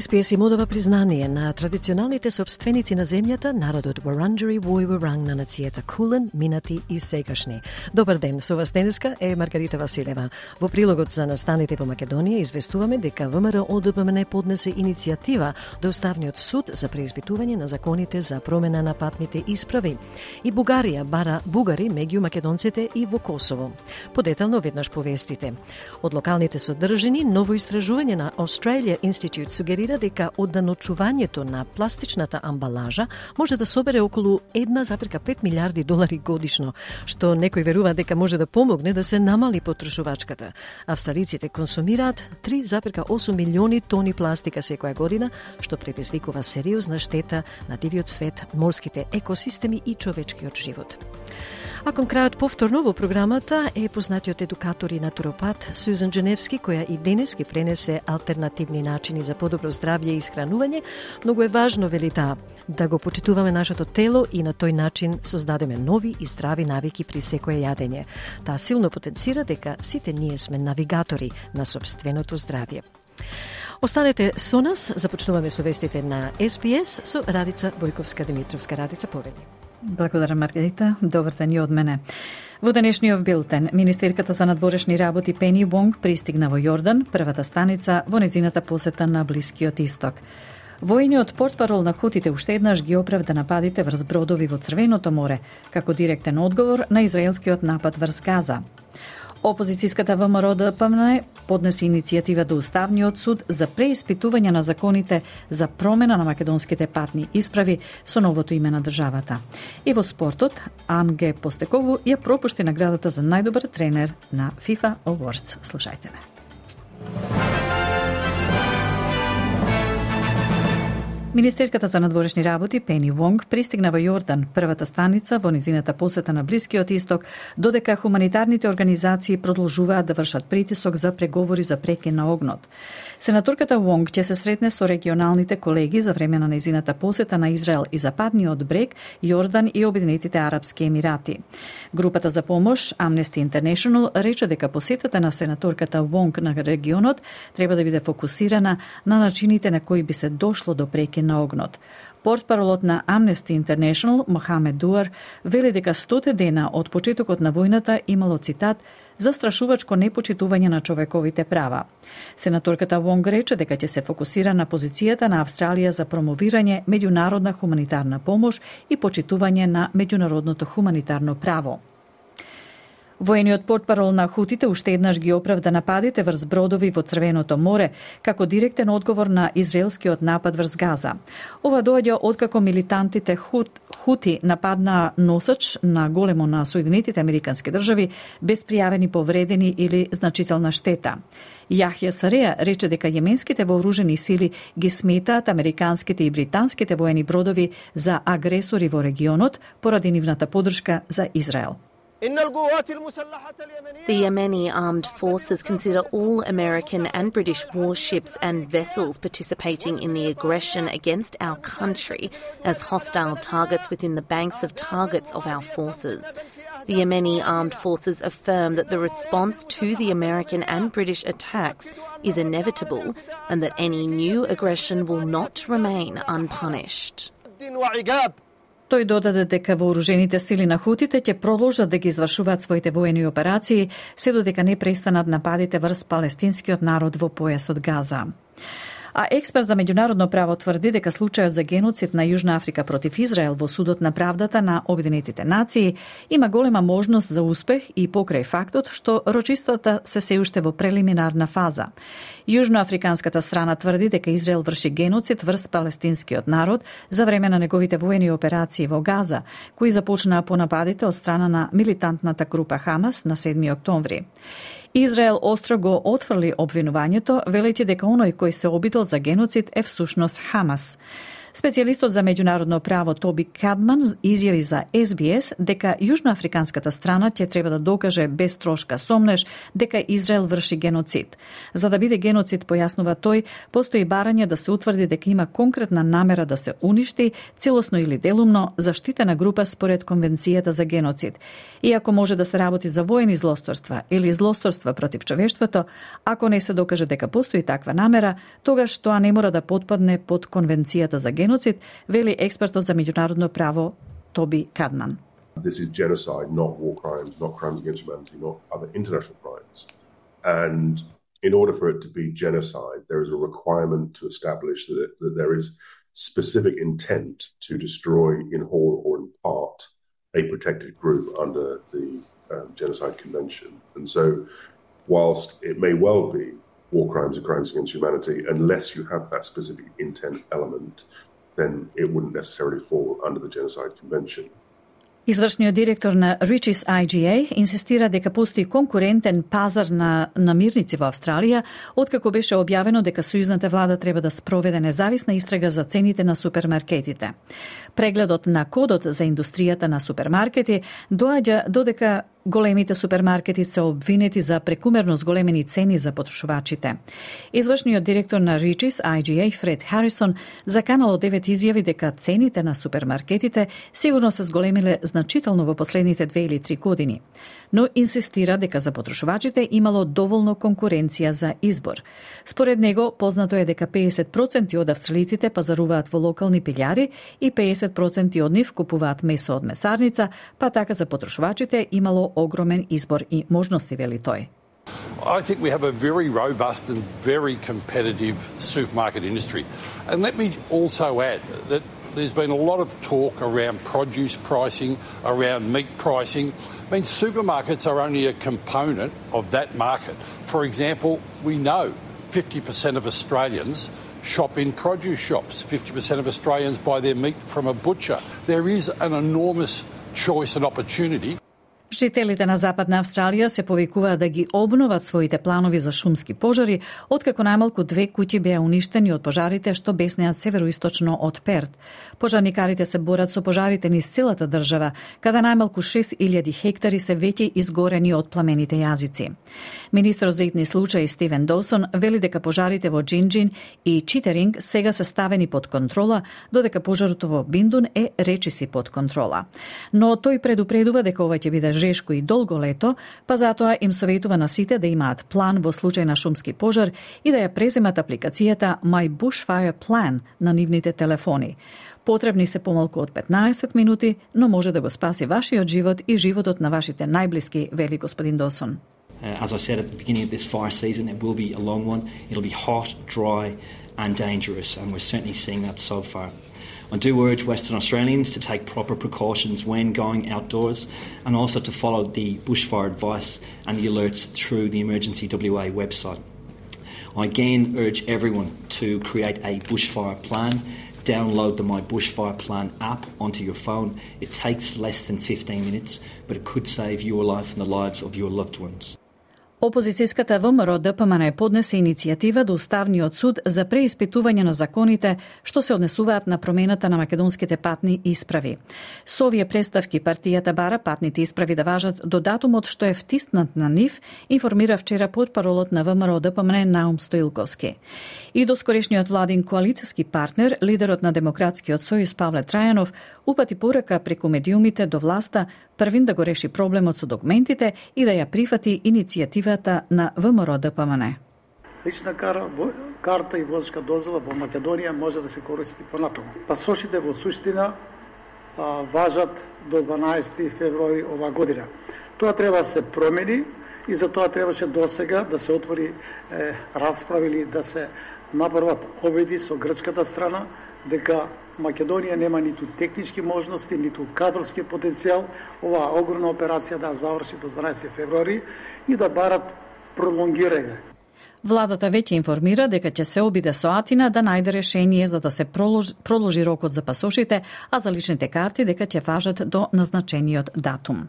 СПС им одава признание на традиционалните собственици на земјата, народот Варанджери Вој Варанг на нацијата Кулен, минати и сегашни. Добар ден, со вас денеска е Маргарита Василева. Во прилогот за настаните во Македонија известуваме дека ВМРО ОДПМН поднесе иницијатива до Уставниот суд за преизбитување на законите за промена на патните исправи. И Бугарија бара бугари меѓу македонците и во Косово. Подетално веднаш повестите. Од локалните содржини ново истражување на Australia Institute сугерира сугерира дека одданочувањето на пластичната амбалажа може да собере околу 1,5 милиарди долари годишно, што некој верува дека може да помогне да се намали потрошувачката. Австралиците консумираат 3,8 милиони тони пластика секоја година, што предизвикува сериозна штета на дивиот свет, морските екосистеми и човечкиот живот. А кон крајот повторно во програмата е познатиот едукатор и натуропат Сузан Дженевски, која и денес ги пренесе алтернативни начини за подобро здравје и исхранување. Многу е важно, вели таа, да го почитуваме нашето тело и на тој начин создадеме нови и здрави навики при секое јадење. Таа силно потенцира дека сите ние сме навигатори на собственото здравје. Останете со нас, започнуваме со вестите на СПС со Радица Бојковска-Димитровска. Радица, повели. Благодарам, Маргарита. Добар ден и од мене. Во денешниот билтен, Министерката за надворешни работи Пени Вонг пристигна во Јордан, првата станица во незината посета на Блискиот Исток. Војниот портпарол на Хутите уште еднаш ги оправда нападите врз бродови во Црвеното море, како директен одговор на израелскиот напад врз Газа. Опозицијската ВМРО ДПМН поднесе иницијатива до Уставниот суд за преиспитување на законите за промена на македонските патни исправи со новото име на државата. И во спортот, Анге Постекову ја пропушти наградата за најдобар тренер на FIFA Awards. Слушајте не. Министерката за надворешни работи Пени Вонг пристигна во Јордан, првата станица во низината посета на Блискиот Исток, додека хуманитарните организации продолжуваат да вршат притисок за преговори за прекин на огнот. Сенаторката Вонг ќе се сретне со регионалните колеги за време на низината посета на Израел и Западниот брег, Јордан и Обединетите Арапски Емирати. Групата за помош Amnesty International рече дека посетата на сенаторката Вонг на регионот треба да биде фокусирана на начините на кои би се дошло до прекин на огнот. Портпаролот на Amnesty International, Мохамед Дуар, вели дека стоте дена од почетокот на војната имало цитат застрашувачко непочитување на човековите права. Сенаторката Вонг рече дека ќе се фокусира на позицијата на Австралија за промовирање меѓународна хуманитарна помош и почитување на меѓународното хуманитарно право. Воениот портпарол на Хутите уште еднаш ги оправда нападите врз бродови во Црвеното море, како директен одговор на израелскиот напад врз Газа. Ова доаѓа откако милитантите Хут, Хути нападнаа носач на големо на Соединетите Американски држави без пријавени повредени или значителна штета. Јахја Сареја рече дека јеменските вооружени сили ги сметаат американските и британските воени бродови за агресори во регионот поради нивната подршка за Израел. The Yemeni armed forces consider all American and British warships and vessels participating in the aggression against our country as hostile targets within the banks of targets of our forces. The Yemeni armed forces affirm that the response to the American and British attacks is inevitable and that any new aggression will not remain unpunished. Тој додаде дека вооружените сили на Хутите ќе продолжат да ги извршуваат своите воени операции, се додека не престанат нападите врз палестинскиот народ во појасот Газа. А експерт за меѓународно право тврди дека случајот за геноцид на Јужна Африка против Израел во судот на правдата на Обединетите нации има голема можност за успех и покрај фактот што рочистота се се уште во прелиминарна фаза. Јужноафриканската страна тврди дека Израел врши геноцид врз палестинскиот народ за време на неговите воени операции во Газа, кои започнаа по нападите од страна на милитантната група Хамас на 7 октомври. Израел остро го отфрли обвинувањето, велејќи дека оној кој се обидел за геноцид е всушност Хамас. Специјалистот за меѓународно право Тоби Кадман изјави за СБС дека јужноафриканската страна ќе треба да докаже без трошка сомнеш дека Израел врши геноцид. За да биде геноцид, појаснува тој, постои барање да се утврди дека има конкретна намера да се уништи, целосно или делумно, заштитена група според Конвенцијата за геноцид. Иако може да се работи за воени злосторства или злосторства против човештвото, ако не се докаже дека постои таква намера, тогаш тоа не мора да подпадне под Конвенцијата за геноцид, genocid, veli ekspert za međunarodno pravo Toby Kadman. This is genocide, not war crimes, not crimes against humanity, not other international crimes. And in order for it to be genocide, there is a requirement to establish that, that there is specific intent to destroy in whole or in part a protected group under the um, Genocide Convention. And so, whilst it may well be war crimes or crimes against humanity, unless you have that specific intent element, then it wouldn't necessarily fall under the Genocide Convention. Извршниот директор на Riches IGA инсистира дека постои конкурентен пазар на намирници во Австралија, откако беше објавено дека сојузната влада треба да спроведе независна истрага за цените на супермаркетите. Прегледот на кодот за индустријата на супермаркети доаѓа додека Големите супермаркети се обвинети за прекумерно зголемени цени за потрошувачите. Извршниот директор на Ричис, IGA Фред Харисон за Канал 9 изјави дека цените на супермаркетите сигурно се зголемиле значително во последните две или три години, но инсистира дека за потрошувачите имало доволно конкуренција за избор. Според него, познато е дека 50% од австралиците пазаруваат во локални пилјари и 50% од нив купуваат месо од месарница, па така за потрошувачите имало огромен избор и можности, вели тој. I think we have a very robust and very competitive supermarket industry. And let me also add that there's been a lot of talk around produce pricing, around meat pricing. I mean, supermarkets are only a component of that market. For example, we know 50% of Australians shop in produce shops, 50% of Australians buy their meat from a butcher. There is an enormous choice and opportunity. Жителите на Западна Австралија се повикуваат да ги обноват своите планови за шумски пожари, откако најмалку две куќи беа уништени од пожарите што беснеат североисточно од Перт. Пожарникарите се борат со пожарите низ целата држава, каде најмалку 6000 хектари се веќе изгорени од пламените јазици. Министрот за итни случаи Стивен Доусон вели дека пожарите во Джинджин и Читеринг сега се ставени под контрола, додека пожарот во Биндун е речиси под контрола. Но тој предупредува дека ова ќе биде жешко и долго лето, па затоа им советува на сите да имаат план во случај на шумски пожар и да ја преземат апликацијата My Bushfire Plan на нивните телефони. Потребни се помалку од 15 минути, но може да го спаси вашиот живот и животот на вашите најблиски, вели господин Досон. Uh, as I said at the beginning of this fire season, it will be a long one. It'll be hot, dry, and dangerous, and we're certainly seeing that so far. I do urge Western Australians to take proper precautions when going outdoors and also to follow the bushfire advice and the alerts through the Emergency WA website. I again urge everyone to create a bushfire plan. Download the My Bushfire Plan app onto your phone. It takes less than 15 minutes, but it could save your life and the lives of your loved ones. Опозицијската ВМРО ДПМН поднесе иницијатива до Уставниот суд за преиспитување на законите што се однесуваат на промената на македонските патни исправи. Со овие представки партијата бара патните исправи да важат до датумот што е втиснат на нив, информира вчера под паролот на ВМРО ДПМН Наум Стоилковски. И до скорешниот владин коалицијски партнер, лидерот на Демократскиот сојуз Павле Трајанов, упати порака преку медиумите до власта првин да го реши проблемот со документите и да ја прифати иницијатива иницијативата на ВМРО ДПМН. Лична кара, карта и возачка дозвола во Македонија може да се користи понатаму. Пасошите во суштина а, важат до 12 февруари ова година. Тоа треба да се промени и за тоа требаше досега да се отвори е, расправи или да се направат обеди со грчката страна дека Македонија нема ниту технички можности, ниту кадрски потенцијал оваа огромна операција да заврши до 12 февруари и да барат пролонгирање. Владата веќе информира дека ќе се обиде со Атина да најде решение за да се проложи, проложи рокот за пасошите, а за личните карти дека ќе важат до назначениот датум.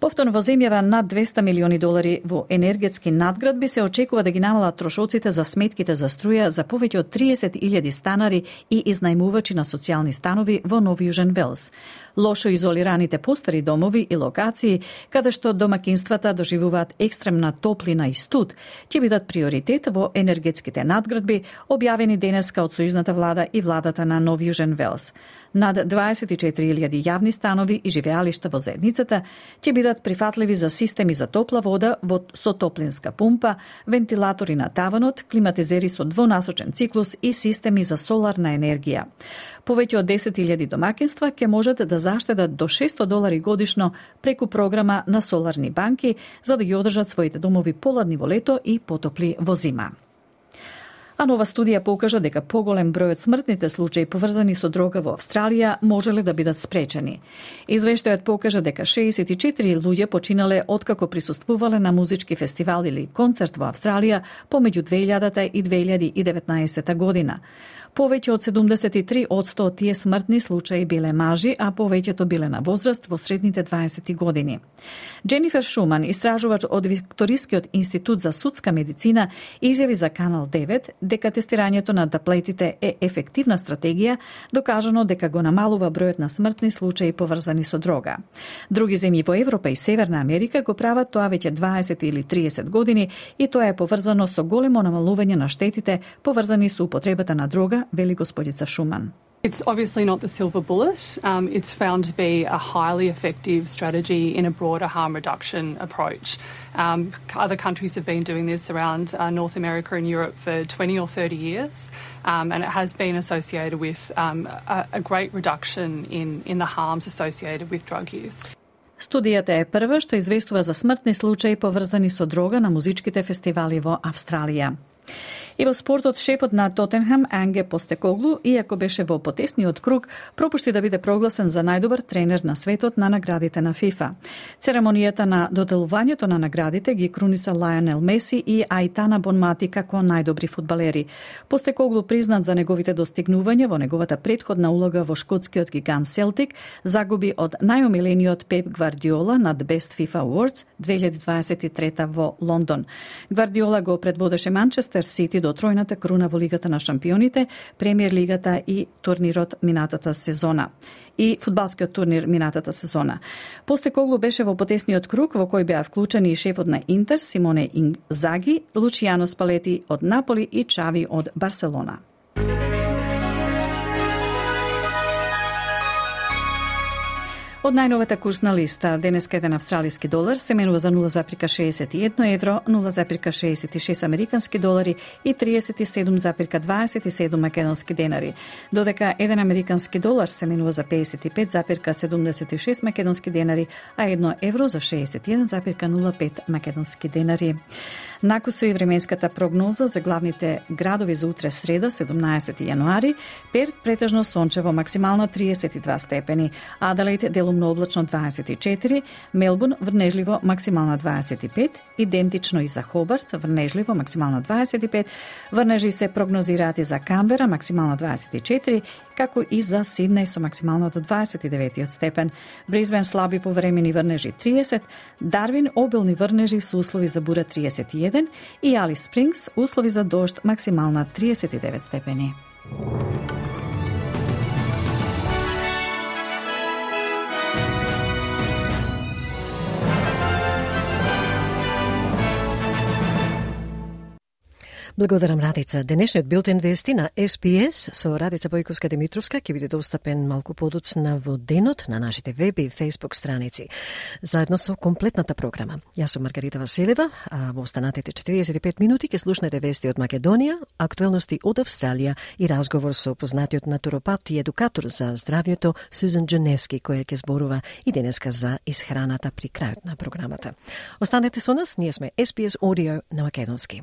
Повторно во земјава над 200 милиони долари во енергетски надградби се очекува да ги намалат трошоците за сметките за струја за повеќе од 30.000 станари и изнајмувачи на социјални станови во Нови Јужен Велс лошо изолираните постари домови и локации, каде што домакинствата доживуваат екстремна топлина и студ, ќе бидат приоритет во енергетските надградби, објавени денеска од Сојузната влада и владата на Нов Јужен Велс. Над 24.000 јавни станови и живеалишта во заедницата ќе бидат прифатливи за системи за топла вода во со топлинска пумпа, вентилатори на таванот, климатизери со двонасочен циклус и системи за соларна енергија. Повеќе од 10.000 домакинства ќе можат да заштедат до 600 долари годишно преку програма на соларни банки за да ги одржат своите домови поладни во лето и потопли во зима а нова студија покажа дека поголем број од смртните случаи поврзани со дрога во Австралија можеле да бидат спречени. Извештајот покажа дека 64 луѓе починале откако присуствувале на музички фестивал или концерт во Австралија помеѓу 2000 и 2019 година. Повеќе од 73 од 100 тие смртни случаи биле мажи, а повеќето биле на возраст во средните 20 години. Дженифер Шуман, истражувач од Викторискиот институт за судска медицина, изјави за Канал 9 дека тестирањето на даплетите е ефективна стратегија, докажано дека го намалува бројот на смртни случаи поврзани со дрога. Други земји во Европа и Северна Америка го прават тоа веќе 20 или 30 години и тоа е поврзано со големо намалување на штетите поврзани со употребата на дрога, вели господица Шуман. It's obviously not the silver bullet. Um, it's found to be a highly effective strategy in a broader harm reduction approach. Um, other countries have been doing this around uh, North America and Europe for 20 or 30 years, um, and it has been associated with um, a, a, great reduction in, in the harms associated with drug use. Студијата е прва што известува за смртни случаи поврзани со дрога на музичките фестивали во Австралија. И во спортот шефот на Тотенхам Анге Постекоглу, иако беше во потесниот круг, пропушти да биде прогласен за најдобар тренер на светот на наградите на ФИФА. Церемонијата на доделувањето на наградите ги круниса Лајонел Меси и Ајтана Бонмати како најдобри фудбалери. Постекоглу признат за неговите достигнувања во неговата предходна улога во шкотскиот гигант Селтик, загуби од најомилениот Пеп Гвардиола на The Best FIFA Awards 2023 во Лондон. Гвардиола го предводеше Манчестер Сити до до тројната круна во Лигата на шампионите, Премиер Лигата и турнирот минатата сезона и фудбалскиот турнир минатата сезона. Постекоглу беше во потесниот круг во кој беа вклучени и шефот на Интер Симоне Инзаги, Лучијано Спалети од Наполи и Чави од Барселона. Од најновата курсна листа, денеска еден австралиски долар се менува за 0,61 евро, 0,66 американски долари и 37,27 македонски денари, додека еден американски долар се менува за 55,76 македонски денари, а едно евро за 61,05 македонски денари. Накусо и временската прогноза за главните градови за утре среда, 17 јануари, Перт претежно сончево максимално 32 степени, Аделаид делумно облачно 24, Мелбурн врнежливо максимално 25, идентично и за Хобарт врнежливо максимално 25, врнежи се прогнозираат и за Камбера максимално 24, како и за Сиднеј со максимално до 29 степен, Бризбен слаби повремени врнежи 30, Дарвин обилни врнежи со услови за бура 31, и Али Спрингс услови за дожд максимална 39 степени. Благодарам Радица. Денешниот билтен вести на SPS со Радица Бојковска Димитровска ќе биде достапен малку подоцна во денот на нашите веб и Facebook страници, заедно со комплетната програма. Јас сум Маргарита Василева, а во останатите 45 минути ќе слушнете вести од Македонија, актуелности од Австралија и разговор со познатиот натуропат и едукатор за здравјето Сузан Дженевски, која ќе зборува и денеска за исхраната при крајот на програмата. Останете со нас, ние сме SPS Audio на Македонски.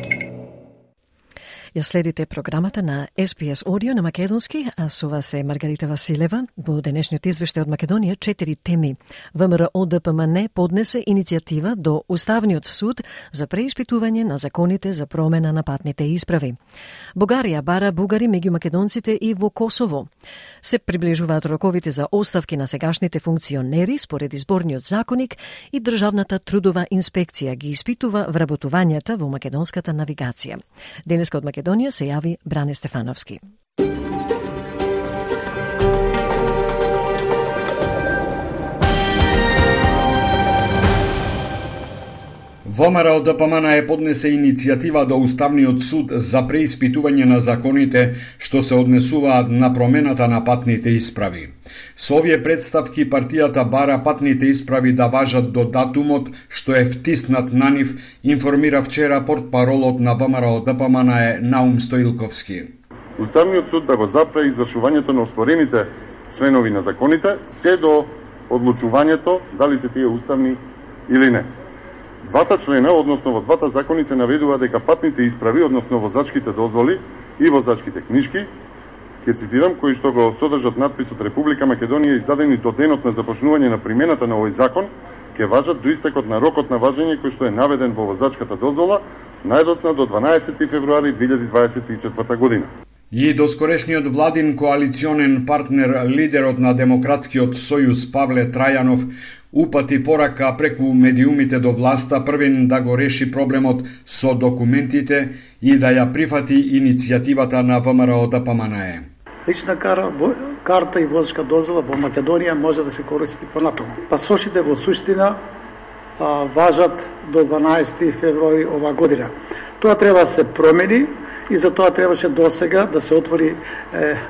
Ја следите програмата на SPS Audio на Македонски, а со вас е Маргарита Василева. Во денешниот извештај од Македонија четири теми. ВМРО ДПМН поднесе иницијатива до Уставниот суд за преиспитување на законите за промена на патните исправи. Бугарија бара бугари меѓу македонците и во Косово. Се приближуваат роковите за оставки на сегашните функционери според изборниот законик и Државната трудова инспекција ги испитува вработувањата во македонската навигација. Денеска од Македонија се јави Бране Стефановски. ВМРО ДПМН да е поднесе иницијатива до Уставниот суд за преиспитување на законите што се однесуваат на промената на патните исправи. Со овие представки партијата бара патните исправи да важат до датумот што е втиснат на нив, информира вчера портпаролот на ВМРО ДПМН да е Наум Стоилковски. Уставниот суд да го запре извршувањето на оспорените членови на законите се до одлучувањето дали се тие уставни или не. Двата члена, односно во двата закони се наведува дека патните исправи, односно возачките дозволи и возачките книжки, ќе цитирам, кои што го содржат надписот Република Македонија издадени до денот на започнување на примената на овој закон, ќе важат до истекот на рокот на важење кој што е наведен во возачката дозвола, најдосна до 12 февруари 2024 година. И доскорешниот владин коалиционен партнер, лидерот на Демократскиот сојуз Павле Трајанов, упати порака преку медиумите до власта првен да го реши проблемот со документите и да ја прифати иницијативата на ВМРО ДПМНЕ. Лична кара, карта и возачка дозвола во Македонија може да се користи понатаму. Пасошите во суштина а, важат до 12 февруари ова година. Тоа треба да се промени и за тоа требаше досега да се отвори е,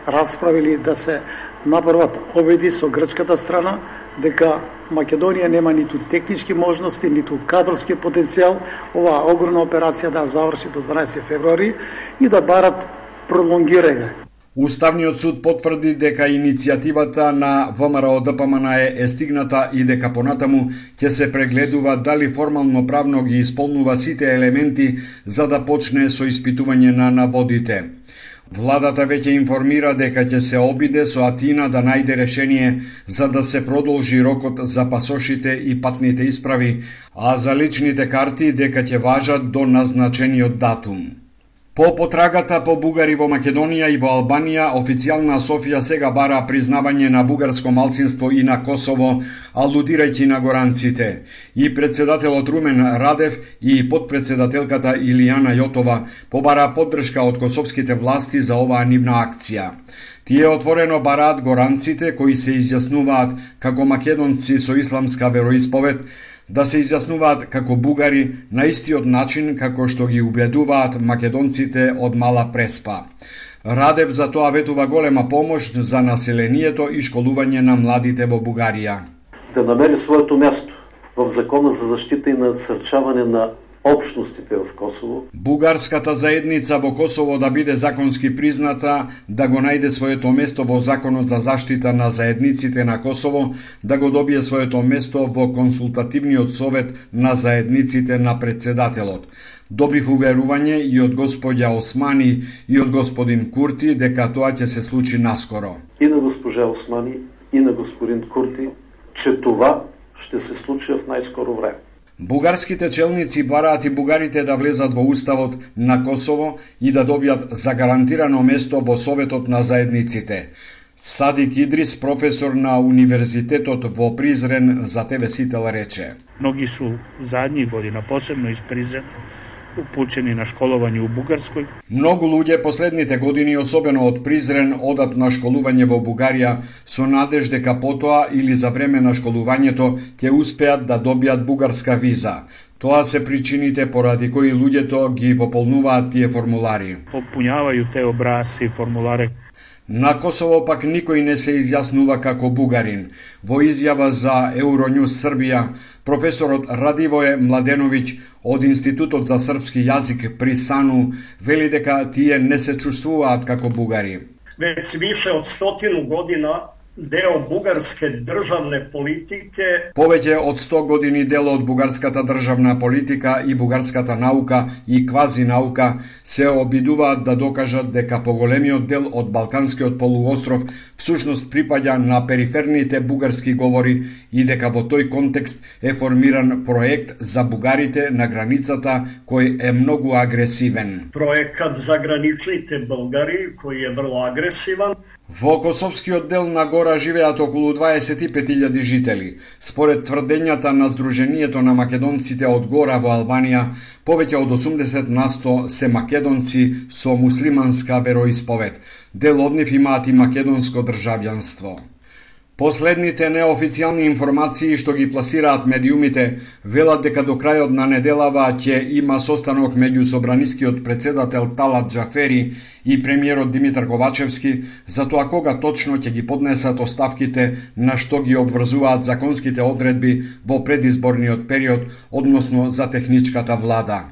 расправи или да се направат обиди со грчката страна дека Македонија нема ниту технички можности, ниту кадрски потенцијал оваа огромна операција да заврши до 12 февруари и да барат пролонгирање. Уставниот суд потврди дека иницијативата на ВМРО ДПМН е стигната и дека понатаму ќе се прегледува дали формално правно ги исполнува сите елементи за да почне со испитување на наводите. Владата веќе информира дека ќе се обиде со Атина да најде решение за да се продолжи рокот за пасошите и патните исправи, а за личните карти дека ќе важат до назначениот датум. По потрагата по бугари во Македонија и во Албанија, официјална Софија сега бара признавање на бугарско малцинство и на Косово, алудирајќи на горанците. И председателот Румен Радев и подпредседателката Илијана Јотова побара поддршка од косовските власти за оваа нивна акција. Тие отворено бараат горанците кои се изјаснуваат како македонци со исламска вероисповед, да се изјаснуваат како бугари на истиот начин како што ги убедуваат македонците од Мала Преспа. Радев за тоа ветува голема помош за населението и школување на младите во Бугарија. Да намери своето место в Закона за заштита и насрчавање на општностите в Косово. Бугарската заедница во Косово да биде законски призната, да го најде своето место во Законот за заштита на заедниците на Косово, да го добие своето место во консултативниот совет на заедниците на председателот. Добив уверување и од господја Османи и од господин Курти дека тоа ќе се случи наскоро. И на госпожа Османи и на господин Курти, че това ще се случи в најскоро време. Бугарските челници бараат и бугарите да влезат во уставот на Косово и да добијат загарантирано место во Советот на заедниците. Садик Идрис, професор на Универзитетот во Призрен, за ТВ Сител рече. Многи су задњи година, посебно из Призрена, упучени на школување у Бугарској. Многу луѓе последните години, особено од Призрен, одат на школување во Бугарија со надеж дека потоа или за време на школувањето ќе успеат да добијат бугарска виза. Тоа се причините поради кои луѓето ги пополнуваат тие формулари. Попуњавају те образи, формуларе На Косово пак никој не се изјаснува како бугарин. Во изјава за Euronews Србија, професорот Радивое Младеновиќ од Институтот за српски јазик при САНУ вели дека тие не се чувствуваат како бугари. Веќе више од стотину година deo bugarske državne politike. Повеќе од 100 години дел од бугарската државна политика и бугарската наука и квази наука се обидуваат да докажат дека поголемиот дел од Балканскиот полуостров всушност припаѓа на периферните бугарски говори и дека во тој контекст е формиран проект за бугарите на границата кој е многу агресивен. Проектот за граничните българи кој е врло агресиван Во Косовскиот дел на гора живеат околу 25.000 жители. Според тврдењата на Сдруженијето на македонците од гора во Албанија, повеќе од 80 на 100 се македонци со муслиманска вероисповед. Дел од нив имаат и македонско државјанство. Последните неофицијални информации што ги пласираат медиумите велат дека до крајот на неделава ќе има состанок меѓу собранискиот председател Талат Джафери и премиерот Димитар Ковачевски за тоа кога точно ќе ги поднесат оставките на што ги обврзуваат законските одредби во предизборниот период, односно за техничката влада.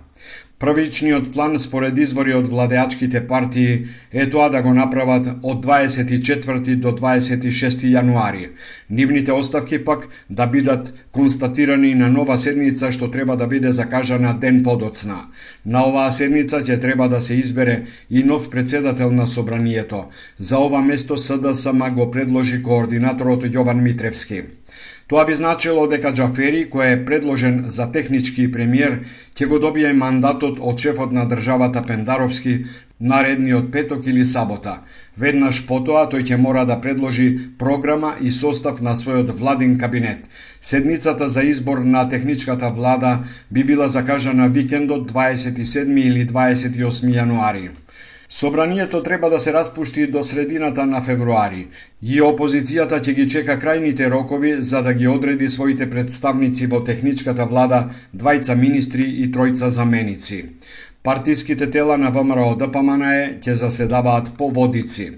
Првичниот план според извори од владеачките партии е тоа да го направат од 24 до 26 јануари. Нивните оставки пак да бидат констатирани на нова седница што треба да биде закажана ден подоцна. На оваа седница ќе треба да се избере и нов председател на собранието. За ова место СДСМ го предложи координаторот Јован Митревски. Тоа би значило дека Джафери, кој е предложен за технички премиер, ќе го добие мандатот од шефот на државата Пендаровски наредниот петок или сабота. Веднаш потоа тој ќе мора да предложи програма и состав на својот владин кабинет. Седницата за избор на техничката влада би била закажана викендот 27 или 28 јануари. Собранието треба да се распушти до средината на февруари и опозицијата ќе ги чека крајните рокови за да ги одреди своите представници во техничката влада, двајца министри и тројца заменици. Партиските тела на ВМРО ДПМНЕ ќе заседаваат по водици.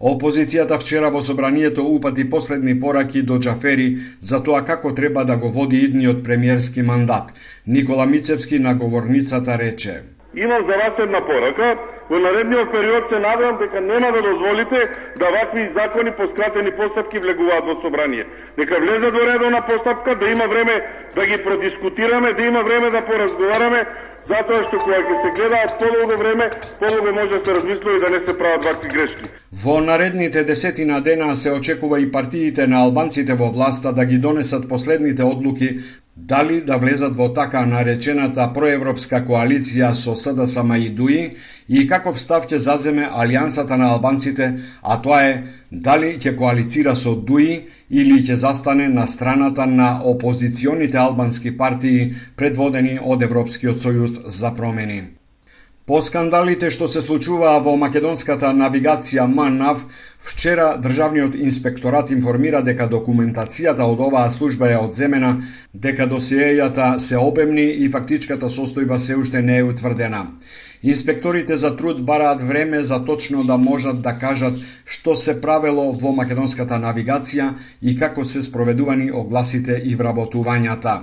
Опозицијата вчера во собранието упати последни пораки до Джафери за тоа како треба да го води идниот премиерски мандат. Никола Мицевски на говорницата рече: Имам за вас една порака во наредниот период се надевам дека нема да дозволите да вакви закони по скратени постапки влегуваат во собрание. Нека влезат во редовна постапка, да има време да ги продискутираме, да има време да поразговараме, затоа што кога ќе се гледаат подолго време, подолго може да се размислува и да не се прават вакви грешки. Во наредните десетина дена се очекува и партиите на албанците во власта да ги донесат последните одлуки дали да влезат во така наречената проевропска коалиција со СДСМ и ДУИ и каков став ќе заземе Алијансата на албанците, а тоа е дали ќе коалицира со ДУИ или ќе застане на страната на опозиционите албански партии предводени од Европскиот сојуз за промени. По скандалите што се случуваа во македонската навигација МАНАВ, вчера Државниот инспекторат информира дека документацијата од оваа служба е одземена, дека досиејата се обемни и фактичката состојба се уште не е утврдена. Инспекторите за труд бараат време за точно да можат да кажат што се правело во македонската навигација и како се спроведувани огласите и вработувањата.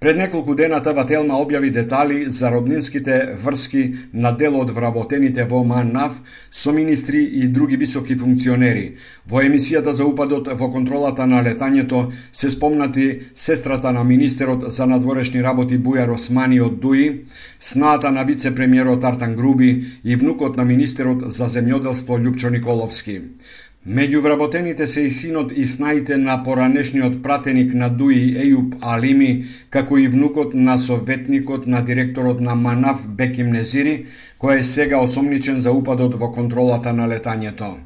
Пред неколку дена ТВ Телма објави детали за роднинските врски на дел од вработените во МАНАВ со министри и други високи функционери. Во емисијата за упадот во контролата на летањето се спомнати сестрата на министерот за надворешни работи Бујар Османи од ДУИ, снаата на вице-премиерот Артан Груби и внукот на министерот за земјоделство Лјупчо Николовски. Меѓу вработените се и синот и снаите на поранешниот пратеник на Дуи Ејуб Алими, како и внукот на советникот на директорот на Манаф Беким Незири, кој е сега осомничен за упадот во контролата на летањето.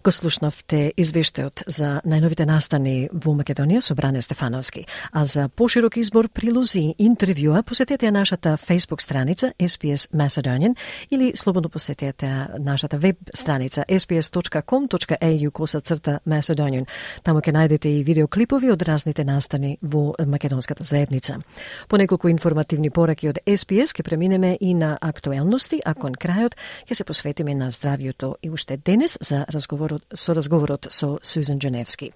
Го слушнавте извештајот за најновите настани во Македонија со Бране Стефановски. А за поширок избор, прилози и интервјуа посетете нашата Facebook страница SPS Macedonian или слободно посетете нашата веб страница sps.com.au коса црта Macedonian. Таму ќе најдете и видеоклипови од разните настани во македонската заедница. По неколку информативни пораки од SPS ќе преминеме и на актуелности, а кон крајот ќе се посветиме на здравјето и уште денес за разговор разговорот, со разговорот со Сузан Дженевски.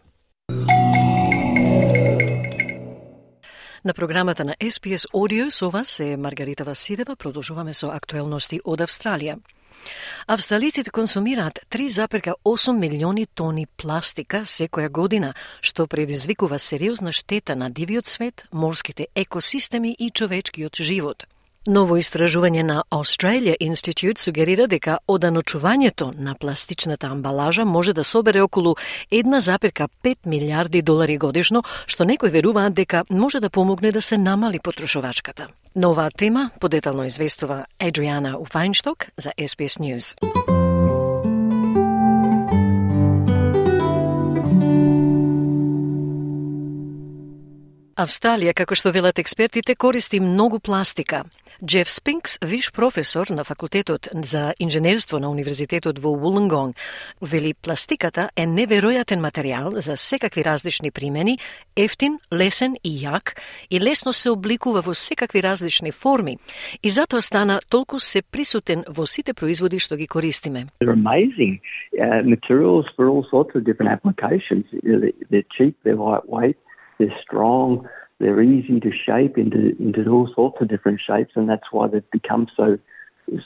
На програмата на SPS Audio со вас е Маргарита Василева. Продолжуваме со актуелности од Австралија. Австралиците консумираат 3,8 милиони тони пластика секоја година, што предизвикува сериозна штета на дивиот свет, морските екосистеми и човечкиот живот. Ново истражување на Australia Institute сугерира дека оданочувањето на пластичната амбалажа може да собере околу 1,5 милиарди долари годишно, што некои веруваат дека може да помогне да се намали потрошувачката. Нова тема подетално известува Адриана Уфајншток за SBS News. Австралија, како што велат експертите, користи многу пластика. Джеф Спинкс, виш професор на факултетот за инженерство на универзитетот во Вулонгонг, вели пластиката е неверојатен материјал за секакви различни примени, ефтин, лесен и јак и лесно се обликува во секакви различни форми и затоа стана толку се присутен во сите производи што ги користиме. They're amazing uh, materials for all sorts of different applications. They're cheap, they're lightweight, they're strong, they're easy to shape into into all sorts of different shapes, and that's why they've become so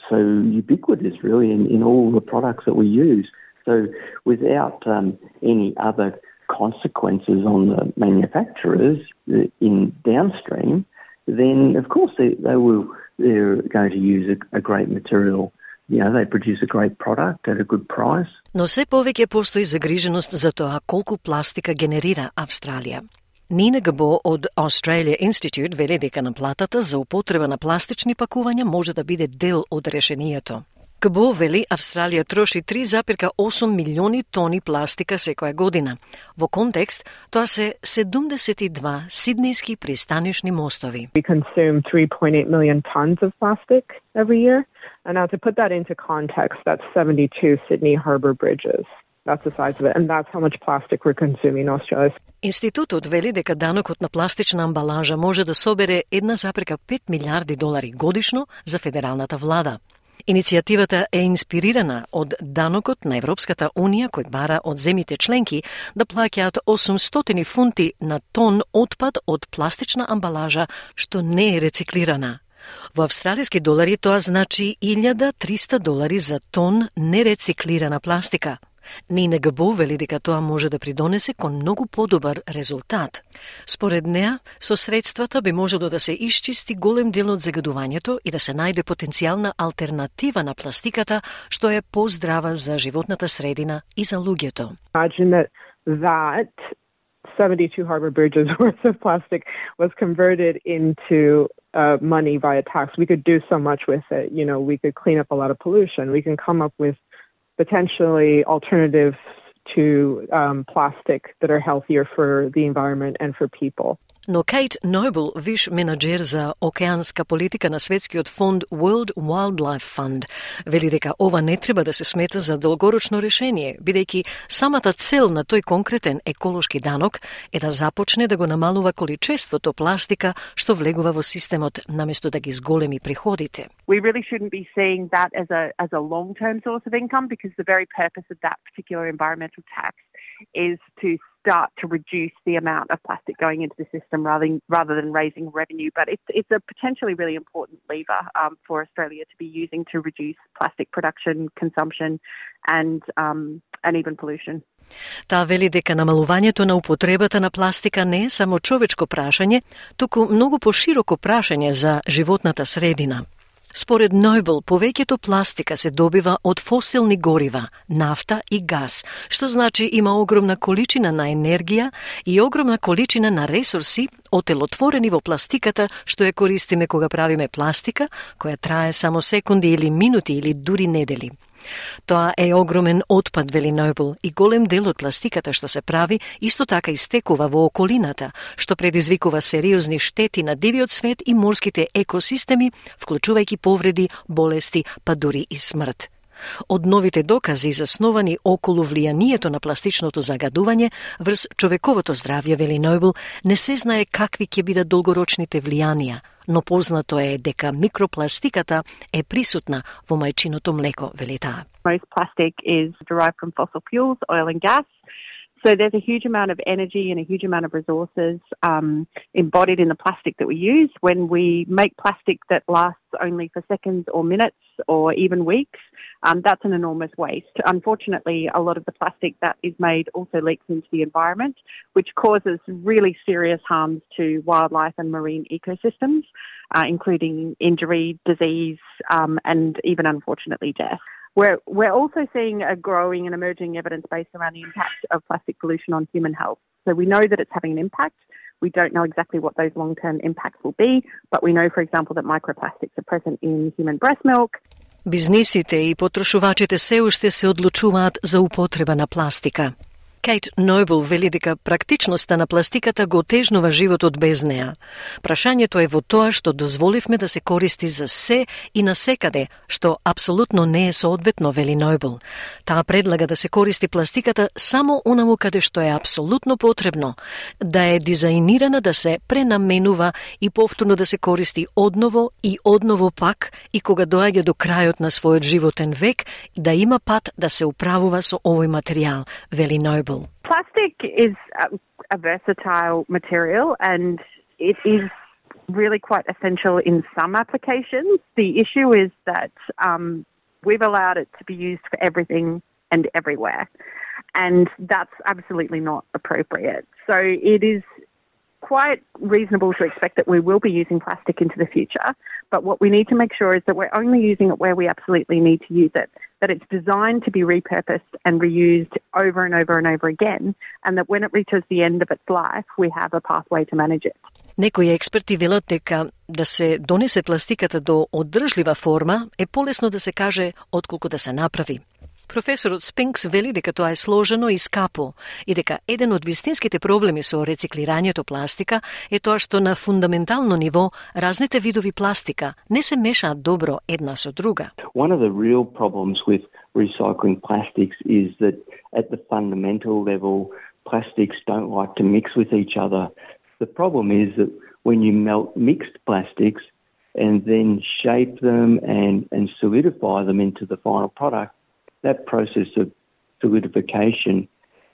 so ubiquitous, really, in, in all the products that we use. So, without um, any other consequences on the manufacturers uh, in downstream, then of course they, they will they're going to use a, a great material you know, they produce a great product at a good price. Но се повеќе постои загриженост за тоа колку пластика генерира Австралија. Нина Габо од Australia Institute вели дека наплатата за употреба на пластични пакувања може да биде дел од решението. КБО вели Австралија троши 3,8 милиони тони пластика секоја година. Во контекст, тоа се 72 сиднејски пристанишни мостови. We consume 3.8 million tons of plastic every year. And now to put that into context, that's 72 Sydney harbour bridges. That's the size of it. And that's how much plastic we're consuming in Australia. Институтот вели дека данокот на пластична амбалажа може да собере 1,5 милиарди долари годишно за федералната влада. Иницијативата е инспирирана од данокот на Европската Унија кој бара од земите членки да плаќаат 800 фунти на тон отпад од пластична амбалажа што не е рециклирана. Во австралиски долари тоа значи 1300 долари за тон нерециклирана пластика – Нина Габо вели дека тоа може да придонесе кон многу подобар резултат. Според неа, со средствата би можело да се исчисти голем дел од загадувањето и да се најде потенцијална алтернатива на пластиката, што е поздрава за животната средина и за луѓето. that 72 harbor bridges worth of plastic was converted into uh, money via tax. We could do so much with it. You know, we could clean up a lot of pollution. We can come up with potentially alternatives to um, plastic that are healthier for the environment and for people. Но Кейт Нобл, виш менеджер за океанска политика на светскиот фонд World Wildlife Fund, вели дека ова не треба да се смета за долгорочно решение, бидејќи самата цел на тој конкретен еколошки данок е да започне да го намалува количеството пластика што влегува во системот наместо да ги зголеми приходите. We really shouldn't be seeing that as a as a long-term source of income because the very purpose of that particular environmental tax is to start to reduce the amount of plastic going into the system rather than, rather than raising revenue. But it's, it's a potentially really important lever um, for Australia to be using to reduce plastic production, consumption, and um, and even pollution. Таа вели дека намалувањето на употребата на пластика не е само човечко прашање, туку многу пошироко прашање за животната средина. Според Нойбл, повеќето пластика се добива од фосилни горива, нафта и газ, што значи има огромна количина на енергија и огромна количина на ресурси отелотворени во пластиката што ја користиме кога правиме пластика, која трае само секунди или минути или дури недели. Тоа е огромен отпад, вели Нобел, и голем дел од пластиката што се прави исто така истекува во околината, што предизвикува сериозни штети на дивиот свет и морските екосистеми, вклучувајќи повреди, болести, па дури и смрт. Од новите докази засновани околу влијанието на пластичното загадување врз човековото здравје, вели Нобел, не се знае какви ќе бидат долгорочните влијанија, но познато е дека микропластиката е присутна во мајчиното млеко, вели таа. Most plastic is derived from fossil fuels, oil and gas. So there's a huge amount of energy and a huge amount of resources um, embodied in the plastic that we use. When we make plastic that lasts only for seconds or minutes or even weeks, um, that's an enormous waste. Unfortunately, a lot of the plastic that is made also leaks into the environment, which causes really serious harms to wildlife and marine ecosystems, uh, including injury, disease, um, and even unfortunately death. We're, we're also seeing a growing and emerging evidence base around the impact of plastic pollution on human health. So we know that it's having an impact. We don't know exactly what those long term impacts will be, but we know, for example, that microplastics are present in human breast milk. Бизнисите и потрошувачите се уште се одлучуваат за употреба на пластика. Кейт Нойбл вели дека практичноста на пластиката го тежнува животот без неа. Прашањето е во тоа што дозволивме да се користи за се и на секаде, што апсолутно не е соодветно, вели Нойбл. Таа предлага да се користи пластиката само онаму каде што е апсолутно потребно, да е дизајнирана да се пренаменува и повторно да се користи одново и одново пак и кога доаѓа до крајот на својот животен век, да има пат да се управува со овој материјал, вели Plastic is a, a versatile material and it is really quite essential in some applications. The issue is that um, we've allowed it to be used for everything and everywhere. And that's absolutely not appropriate. So it is quite reasonable to expect that we will be using plastic into the future. But what we need to make sure is that we're only using it where we absolutely need to use it, that it's designed to be repurposed and reused over and over and over again, and that when it reaches the end of its life, we have a pathway to manage it. Некои експерти велат дека да се донесе пластиката до одржлива форма е полесно да се каже отколку да се направи. Професорот Спинкс вели дека тоа е сложено и скапо и дека еден од вистинските проблеми со рециклирањето пластика е тоа што на фундаментално ниво разните видови пластика не се мешаат добро една со друга. One of the real problems with recycling plastics is that at the fundamental level plastics don't like to mix with each other. The problem is that when you melt mixed plastics and then shape them and, and solidify them into the final product, that process of solidification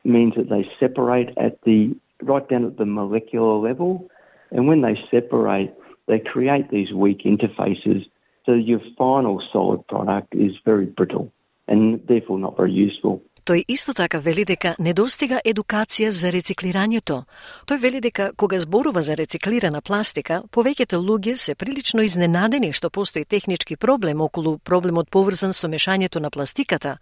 means that they separate at the right down at the molecular level, and when they separate, they create these weak interfaces. So your final solid product is very brittle and therefore not very useful. Тој исто така вели дека недостига едукација за рециклирањето. Тој вели дека кога зборува за рециклирана пластика, повеќето луѓе се прилично изненадени што постои технички проблем околу проблемот поврзан со мешањето на пластиката.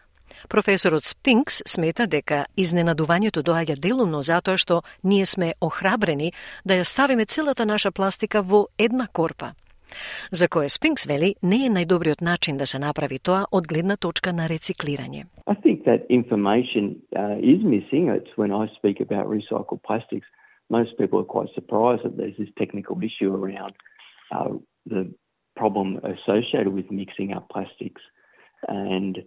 Професорот Спинкс смета дека изненадувањето доаѓа делумно затоа што ние сме охрабрени да ја ставиме целата наша пластика во една корпа. За кое Спинкс вели не е најдобриот начин да се направи тоа од гледна точка на рециклирање. I think that information uh, is missing. It's when I speak about recycled plastics, most people are quite surprised that there's this technical issue around uh, the problem associated with mixing up plastics. And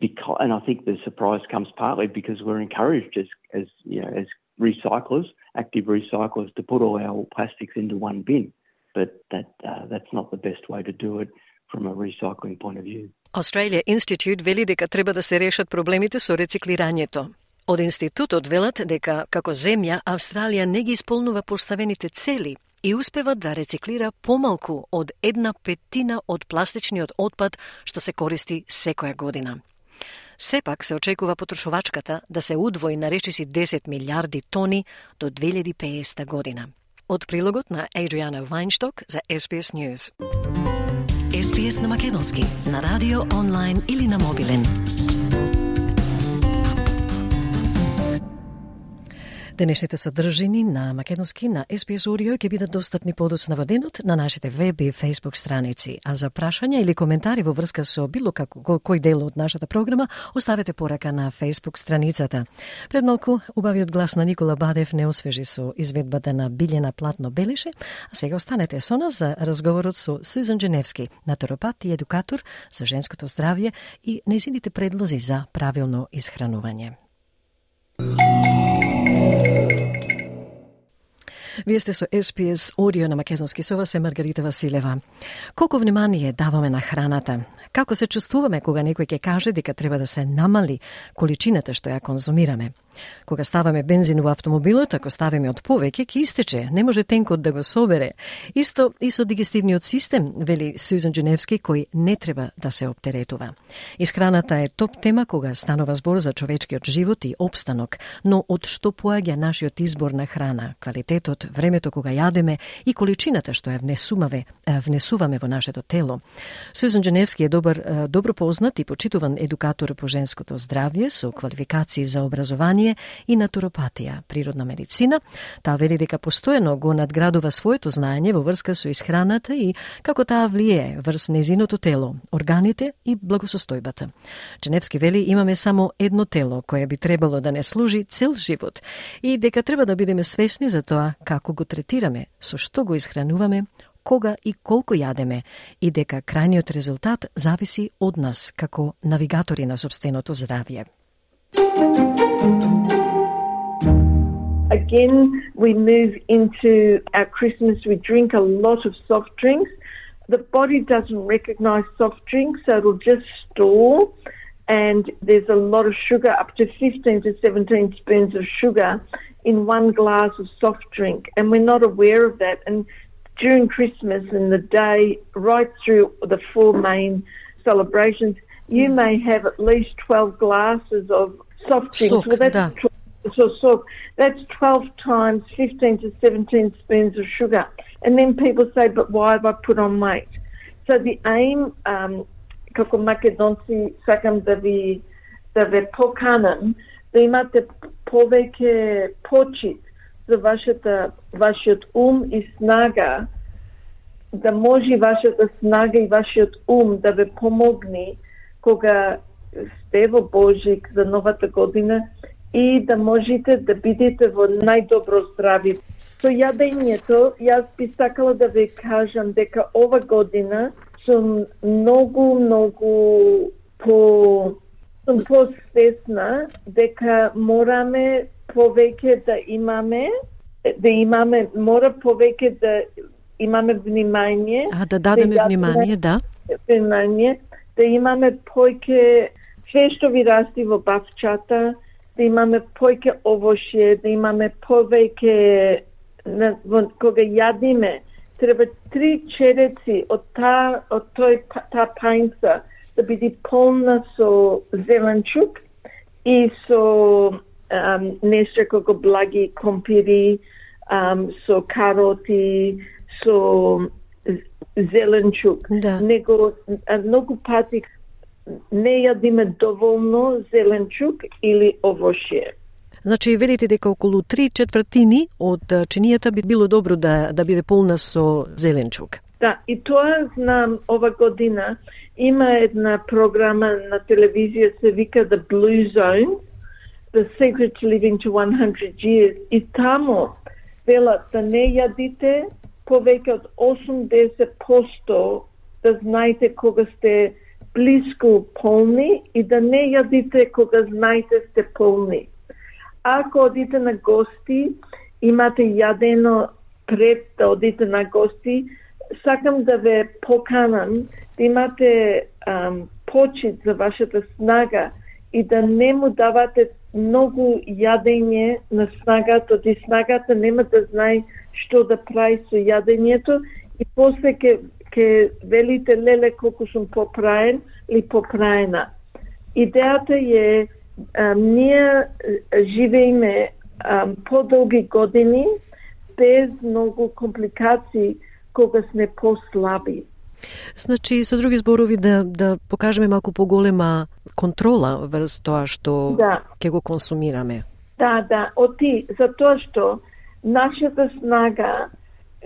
because, and I think the surprise comes partly because we're encouraged as, as you know, as recyclers, active recyclers, to put all our plastics into one bin. But that uh, that's not the best way to do it from a recycling point of view. Australia Institute вели дека треба да се решат проблемите со рециклирањето. Од институтот велат дека како земја Австралија не ги исполнува поставените цели и успева да рециклира помалку од една петина од пластичниот отпад што се користи секоја година. Сепак се очекува потрошувачката да се удвои на речиси 10 милиарди тони до 2050 година. Од прилогот на Адриана Вајншток за SBS News. SBS на Македонски, на радио, онлайн или на мобилен. Денешните содржини на Македонски на SPS Audio ќе бидат достапни подоцна во денот на нашите веб и Facebook страници. А за прашања или коментари во врска со било како кој дел од нашата програма, оставете порака на Facebook страницата. Пред малку убавиот глас на Никола Бадев не освежи со изведбата на Билјана Платно Белише, а сега останете со нас за разговорот со Сузан Дженевски, натуропат и едукатор за женското здравје и незините предлози за правилно исхранување. Вие сте со SPS Audio на Македонски. Со вас е Маргарита Василева. Колку внимание даваме на храната? Како се чувствуваме кога некој ќе каже дека треба да се намали количината што ја конзумираме? Кога ставаме бензин во автомобилот, ако ставиме од повеќе, ќе истече, не може тенкот да го собере. Исто и со дигестивниот систем, вели Сузан Джуневски, кој не треба да се оптеретува. Исхраната е топ тема кога станува збор за човечкиот живот и обстанок, но од што поаѓа нашиот избор на храна, квалитетот, времето кога јадеме и количината што ја внесуваме, внесуваме во нашето тело. Сузан Джуневски е добар, добро познат и почитуван едукатор по женското здравје со квалификации за образование и натуропатија, природна медицина. Таа вели дека постојано го надградува своето знаење во врска со исхраната и како таа влие врз незиното тело, органите и благосостојбата. Ченевски вели имаме само едно тело кое би требало да не служи цел живот и дека треба да бидеме свесни за тоа како го третираме, со што го исхрануваме, кога и колку јадеме и дека крајниот резултат зависи од нас како навигатори на собственото здравје. Again, we move into our Christmas. We drink a lot of soft drinks. The body doesn't recognize soft drinks, so it'll just store. And there's a lot of sugar, up to 15 to 17 spoons of sugar in one glass of soft drink. And we're not aware of that. And during Christmas and the day right through the four main celebrations, you hmm. may have at least 12 glasses of soft drinks. well, that's, so, so that's 12 times 15 to 17 spoons of sugar. And then people say, but why have I put on weight? So the aim, um, kakomakedonsi sakam davi davi pokanan, vimate poveke pochit, за вашата вашиот ум и снага да може вашата снага и вашиот ум да ве помогни кога сте во Божик за новата година и да можете да бидете во најдобро здрави. Со јадењето, јас би сакала да ве кажам дека ова година сум многу, многу по сум посвесна дека мораме повеќе да имаме да имаме мора повеќе да имаме внимание. А да дадеме да внимание, да. Внимание, да имаме повеќе се што ви расти во бавчата, да имаме повеќе овошје, да имаме повеќе кога јадиме, треба три череци од таа од тој таа пајнца да биде полна со зеленчук и со um, нешто како благи компири, um, со кароти, со зеленчук. Да. Него многу пати не јадиме доволно зеленчук или овошје. Значи, велите дека околу три четвртини од чинијата би било добро да, да биде полна со зеленчук. Да, и тоа знам ова година има една програма на телевизија се вика The Blue Zone, The Secret to Living to 100 Years, и тамо велат да не јадите повеќе од 80% да знаете кога сте блиску полни и да не јадите кога знаете сте полни. Ако одите на гости, имате јадено пред да одите на гости, сакам да ве поканам да имате ам, почит за вашата снага и да не му давате многу јадење на снагата, и снагата нема да знае што да прави со јадењето и после ке ке велите леле колку сум попраен или попраена. Идејата е а, ние живееме подолги години без многу компликации кога сме послаби. Значи, со други зборови, да, да покажеме малку поголема контрола врз тоа што да. ќе го консумираме. Да, да, оти, за тоа што нашата снага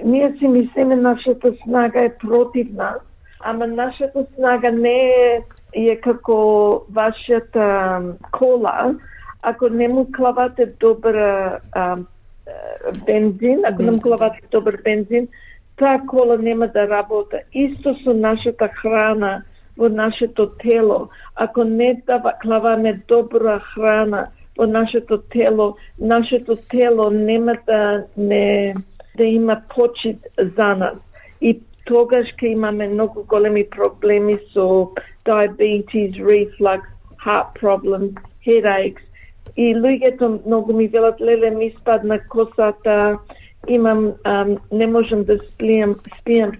ние си мислиме нашата снага е против нас, ама нашата снага не е, е како вашата кола, ако не му клавате добар а, бензин, ако не му клавате добар бензин, таа кола нема да работа. Исто со нашата храна во нашето тело. Ако не дава, клаваме добра храна во нашето тело, нашето тело нема да не да има почит за нас. И тогаш ќе имаме многу големи проблеми со diabetes, reflux, heart problems, headaches. И луѓето многу ми велат, леле, ми спадна косата, имам, ам, не можам да спијам, спијам.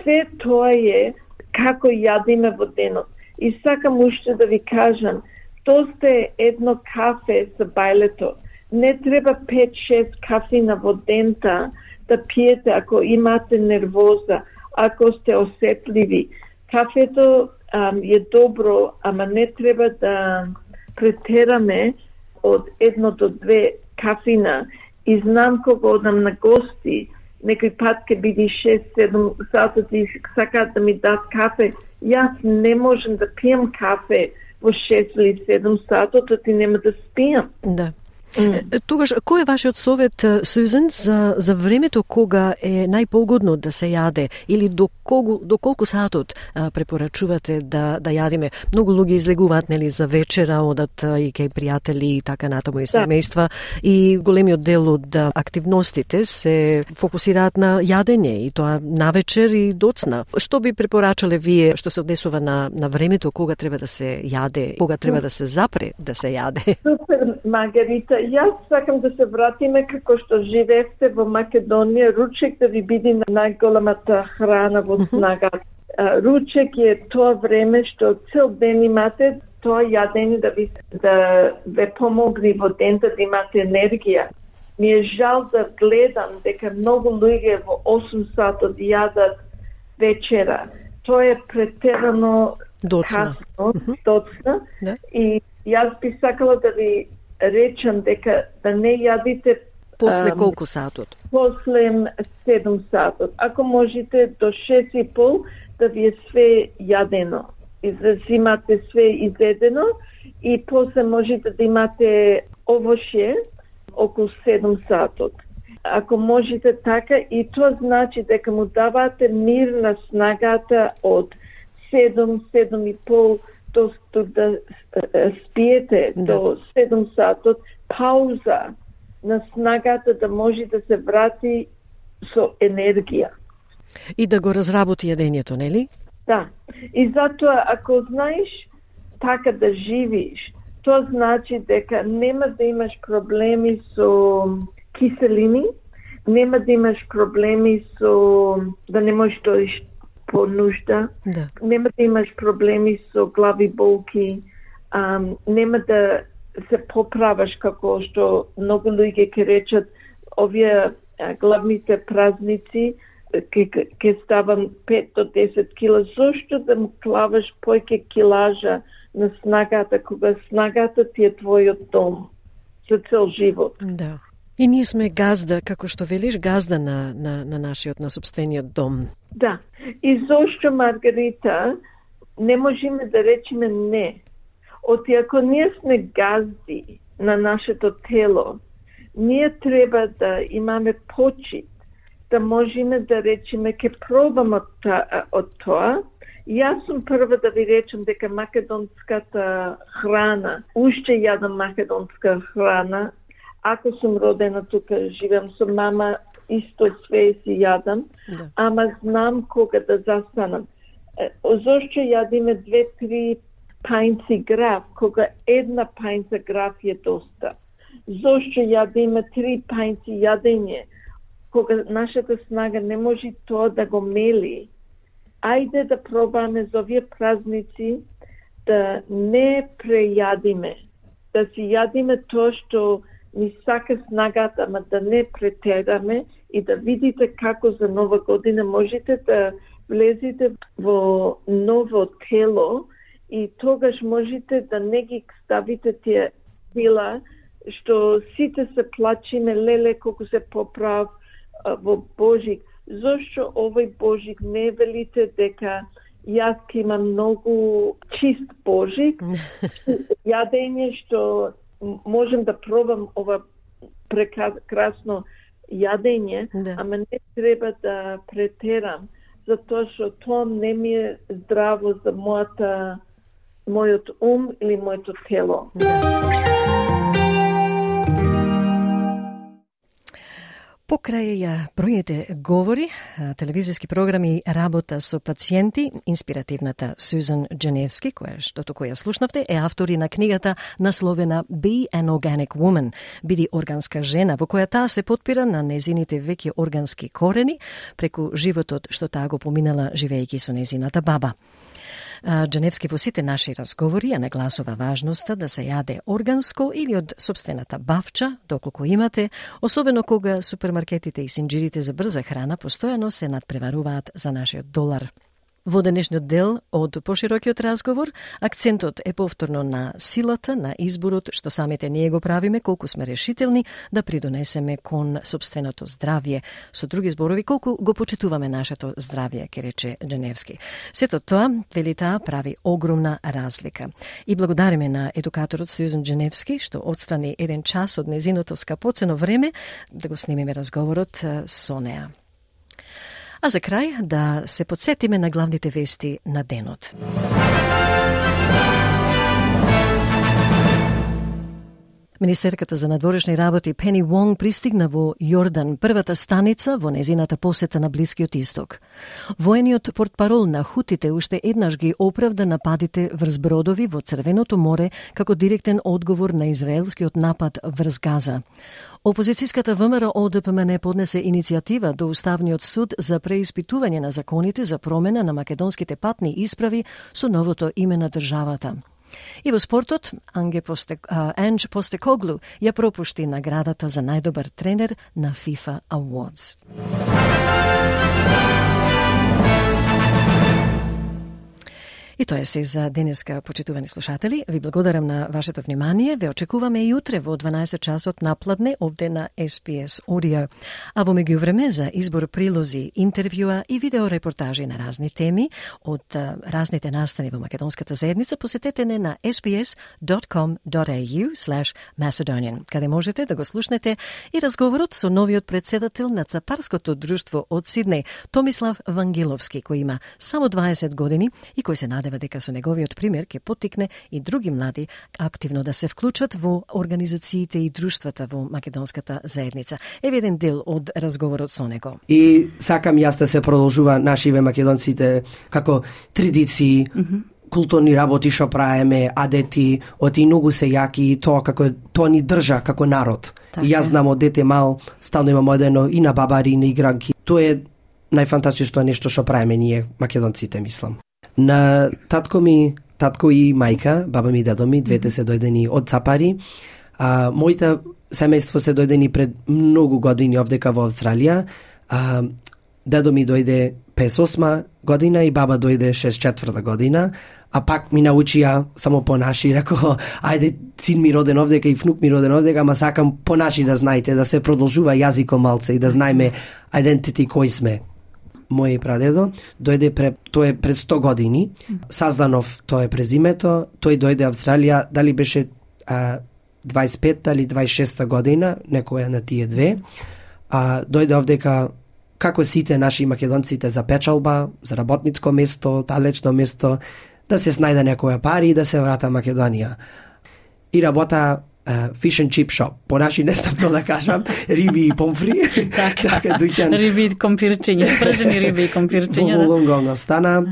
Све тоа е како јадиме во денот. И сакам уште да ви кажам, тоа сте едно кафе со бајлето. Не треба 5-6 кафина во дента да пиете ако имате нервоза, ако сте осетливи. Кафето ам, е добро, ама не треба да претераме од едно до две кафина. И знам кога одам на гости, некој пат ке биде 6-7 сата и сакаат да ми дат кафе, јас не можам да пијам кафе во 6 или 7 сатот, ти нема да спијам. Да. Mm. Тогаш, кој е вашиот совет, Сузен, за, за времето кога е најпогодно да се јаде или до, кого, до колку сатот а, препорачувате да, да јадиме? Многу луѓе излегуваат нели, за вечера, одат и кај пријатели и така натаму и да. семејства да. и големиот дел од активностите се фокусираат на јадење и тоа на вечер и доцна. Што би препорачале вие што се однесува на, на времето кога треба да се јаде, кога треба да се запре да се јаде? Супер, Маргарита, јас сакам да се вратиме како што живеевте во Македонија, ручек да ви биде најголемата храна во снага. Ручек е тоа време што цел ден имате тоа јадење да ви да ве помогне во дента да имате енергија. Ми е жал да гледам дека многу луѓе во 8 сатот јадат вечера. Тоа е претерано доцна. касно, доцна. Да. И јас би сакала да ви речам дека да не јадите После колку сатот? После 7 сатот. Ако можете до 6 и пол да ви е све јадено. И да имате све изедено и после можете да имате овошје околу 7 сатот. Ако можете така, и тоа значи дека му давате мир на снагата од 7, 7 и пол до, до да спиете да. до 7 сатот, пауза на снагата да може да се врати со енергија. И да го разработи јадењето, нели? Да. И затоа, ако знаеш така да живиш, тоа значи дека нема да имаш проблеми со киселини, нема да имаш проблеми со да не можеш да по нужда. Да. Нема да имаш проблеми со глави болки, ам, нема да се поправаш како што многу луѓе ќе речат овие главните празници ке, ке ставам 5 до 10 кила. Зошто да му клаваш појке килажа на снагата, кога снагата ти е твојот дом за цел живот? Да. И ние сме газда, како што велиш, газда на, на, на нашиот, на собствениот дом. Да. И зошто, Маргарита, не можеме да речеме не. Оти ако ние сме газди на нашето тело, ние треба да имаме почит, да можеме да речеме ке пробам од, та, од тоа. Јас сум прва да ви речем дека македонската храна, уште јадам македонска храна, ако сум родена тука, живеам со мама, исто све си јадам, да. ама знам кога да застанам. Зошто јадиме две-три пајнци граф, кога една пајнца граф е доста? Зошто јадиме три пајнци јадење, кога нашата снага не може тоа да го мели? Ајде да пробаме за овие празници да не прејадиме, да си јадиме тоа што ни сака снагата, ама да не претераме и да видите како за нова година можете да влезете во ново тело и тогаш можете да не ги ставите тие сила што сите се плачиме леле колку се поправ во Божик. Зошто овој Божик не велите дека јас имам многу чист Божик, јадење што можем да пробам ова прекрасно јадење, да. ама не треба да претерам, затоа што тоа не ми е здраво за мојата мојот ум или моето тело. Да. Покрај бројните говори, телевизиски програми работа со пациенти, инспиративната Сузан Дженевски, која што току ја слушнавте, е автори на книгата насловена Be an Organic Woman, биди органска жена, во која таа се подпира на незините веќе органски корени преку животот што таа го поминала живејќи со незината баба. Дженевски во сите наши разговори ја нагласува важноста да се јаде органско или од собствената бавча, доколку имате, особено кога супермаркетите и синџирите за брза храна постојано се надпреваруваат за нашиот долар. Во денешниот дел од поширокиот разговор, акцентот е повторно на силата, на изборот што самите ние го правиме, колку сме решителни да придонесеме кон собственото здравје. Со други зборови, колку го почитуваме нашето здравје, ке рече Дженевски. Сето тоа, вели таа, прави огромна разлика. И благодариме на едукаторот Сюзан Дженевски, што отстрани еден час од незиното скапоцено време да го снимиме разговорот со неа. А за крај да се подсетиме на главните вести на денот. Министерката за надворешни работи Пени Вонг пристигна во Јордан, првата станица во незината посета на Блискиот Исток. Воениот портпарол на Хутите уште еднаш ги оправда нападите врз бродови во Црвеното море како директен одговор на израелскиот напад врз Газа. Опозицијската ВМРО ОДПМН поднесе иницијатива до Уставниот суд за преиспитување на законите за промена на македонските патни исправи со новото име на државата. И во спортот, Анге Посте, Анж Постекоглу ја пропушти наградата за најдобар тренер на FIFA Awards. Тоа е се за денеска, почитувани слушатели. Ви благодарам на вашето внимание. Ве очекуваме и утре во 12 часот напладне овде на SPS Audio. А во меѓувреме за избор прилози, интервјуа и видеорепортажи на разни теми од разните настани во македонската заедница, посетете не на sbs.com.au macedonian, каде можете да го слушнете и разговорот со новиот председател на Цапарското друштво од Сиднеј, Томислав Вангиловски, кој има само 20 години и кој се надева дека со неговиот пример ќе потикне и други млади активно да се вклучат во организациите и друштвата во македонската заедница. Еве еден дел од разговорот со него. И сакам јас да се продолжува нашиве македонците како традиции, mm -hmm културни работи што правиме, адети, оти многу се јаки и тоа како тоа ни држа како народ. Така. И јас знам од дете мал, стално имам одено и на бабари и на игранки. Тоа е најфантастично нешто што правиме ние македонците, мислам. На татко ми, татко и мајка, баба ми и дадо ми, двете се дојдени од Цапари. А, моите семејство се дојдени пред многу години овдека во Австралија. А, дедо ми дојде 58 година и баба дојде 64 година, а пак ми научија само по наши, рако, ајде, син ми роден овдека и внук ми роден овдека, ама сакам по наши да знаете, да се продолжува јазиком малце и да знаеме identity кој сме мој прадедо, дојде пре, тој е пред 100 години, Сазданов тоа е презимето, тој дојде Австралија, дали беше а, 25 или 26 година, некоја на тие две, а, дојде овдека како сите наши македонците за печалба, за работницко место, далечно место, да се снајде некоја пари и да се врата Македонија. И работа fish and chip shop. По наши не знам тоа да кажам, риби и помфри. така, така дуќан. Риби и компирчиња, пржени риби и компирчиња. Во Волонгонг остана.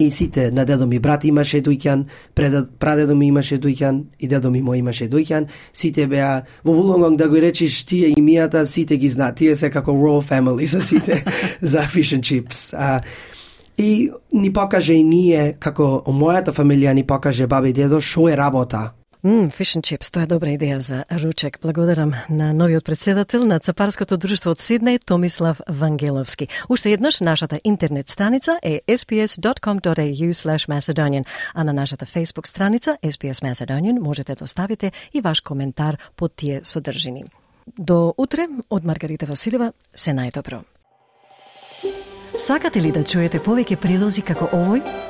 И сите, на дедо ми брат имаше дуќан, прадедо ми имаше дуќан и дедо ми мој имаше дуќан. Сите беа во Вулонгонг да го речиш тие имијата, сите ги знаат. Тие се како royal family за сите за fish and chips. А, и ни покаже и ние, како мојата фамилија ни покаже баба и дедо, шо е работа Мм, фишн чипс, тоа е добра идеја за ручек. Благодарам на новиот председател на Цапарското друштво од Сиднеј, Томислав Вангеловски. Уште еднаш, нашата интернет страница е sps.com.au slash Macedonian, а на нашата Facebook страница SPS Macedonian можете да оставите и ваш коментар под тие содржини. До утре, од Маргарита Василева, се најдобро. Сакате ли да чуете повеќе прилози како овој?